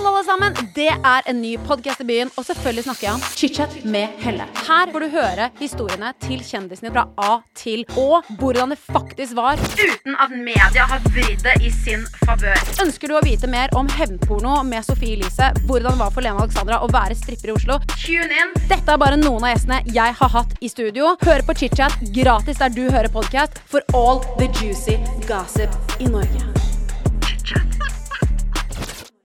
Hallo, alle sammen! Det er en ny podkast i byen, og selvfølgelig snakker jeg om chit-chat med Helle. Her får du høre historiene til kjendisene fra A til Å, hvordan det faktisk var, uten at media har vridd det i sin favør. Ønsker du å vite mer om hevnporno med Sofie Elise, hvordan det var for Lena Alexandra å være stripper i Oslo? Tune in! Dette er bare noen av gjestene jeg har hatt i studio. Hør på chit-chat gratis der du hører podkast, for all the juicy gossip i Norge.